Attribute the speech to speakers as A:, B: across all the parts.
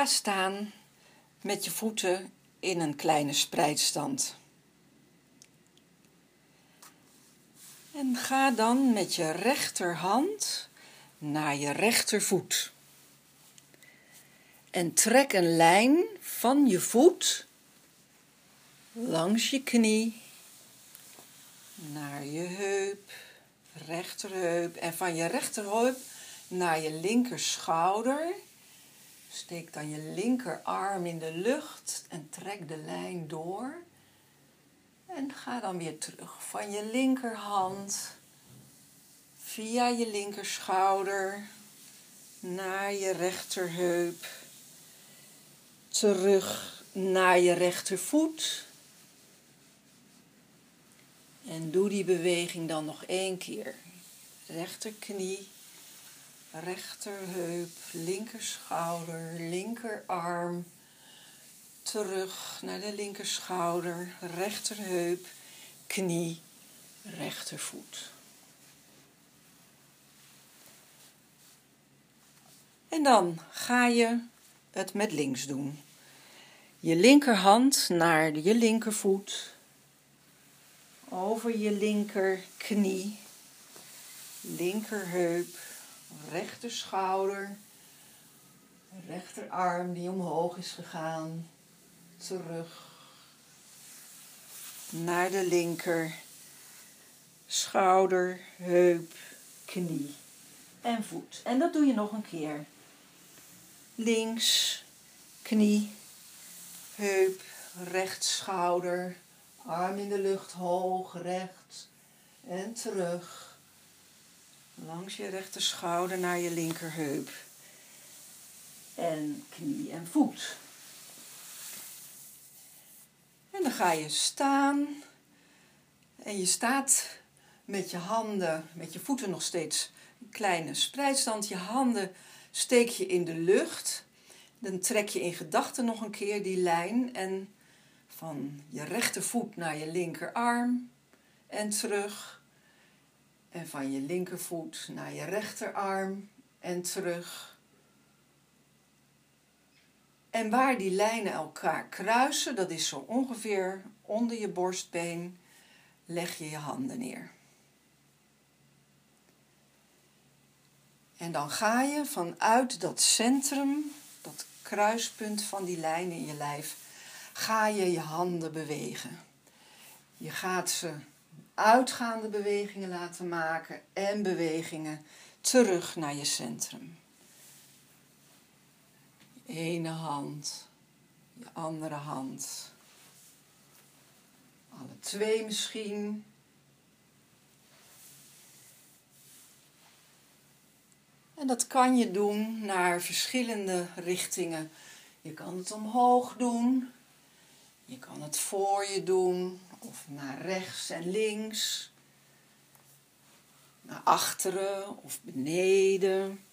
A: Ga staan met je voeten in een kleine spreidstand. En ga dan met je rechterhand naar je rechtervoet. En trek een lijn van je voet langs je knie naar je heup, rechterheup en van je rechterheup naar je linkerschouder. Steek dan je linkerarm in de lucht en trek de lijn door. En ga dan weer terug van je linkerhand via je linkerschouder naar je rechterheup, terug naar je rechtervoet. En doe die beweging dan nog één keer. Rechterknie, rechterheup, linkerschouder, linkerarm. Terug naar de linkerschouder, rechterheup, knie, rechtervoet. En dan ga je het met links doen. Je linkerhand naar je linkervoet, over je linkerknie, linkerheup, rechterschouder, rechterarm die omhoog is gegaan, terug naar de linker, schouder, heup, knie en voet. En dat doe je nog een keer. Links, knie, heup, rechts schouder, arm in de lucht hoog, rechts en terug. Langs je rechter schouder naar je linkerheup. En knie en voet. En dan ga je staan. En je staat met je handen, met je voeten nog steeds een kleine spreidstand. Je handen steek je in de lucht. Dan trek je in gedachten nog een keer die lijn en van je rechtervoet naar je linkerarm en terug. En van je linkervoet naar je rechterarm en terug. En waar die lijnen elkaar kruisen, dat is zo ongeveer onder je borstbeen, leg je je handen neer. En dan ga je vanuit dat centrum, dat kruispunt van die lijn in je lijf, ga je je handen bewegen. Je gaat ze uitgaande bewegingen laten maken en bewegingen terug naar je centrum. Je ene hand, je andere hand. Alle twee misschien. En dat kan je doen naar verschillende richtingen. Je kan het omhoog doen, voor je doen, of naar rechts en links, naar achteren of beneden.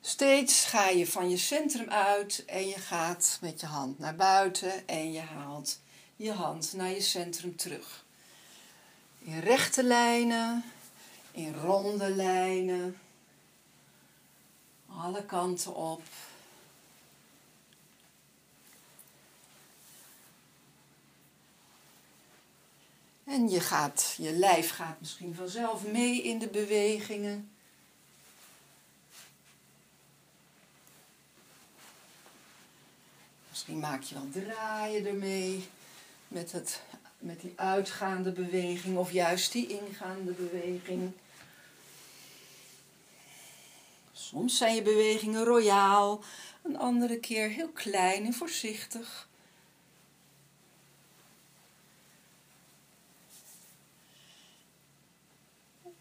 A: Steeds ga je van je centrum uit en je gaat met je hand naar buiten en je haalt je hand naar je centrum terug. In rechte lijnen, in ronde lijnen, alle kanten op. En je, gaat, je lijf gaat misschien vanzelf mee in de bewegingen. Misschien maak je wel draaien ermee met, het, met die uitgaande beweging of juist die ingaande beweging. Soms zijn je bewegingen royaal, een andere keer heel klein en voorzichtig.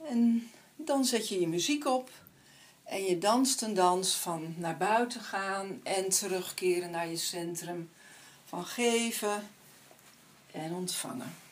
A: En dan zet je je muziek op en je danst een dans van naar buiten gaan en terugkeren naar je centrum. Van geven en ontvangen.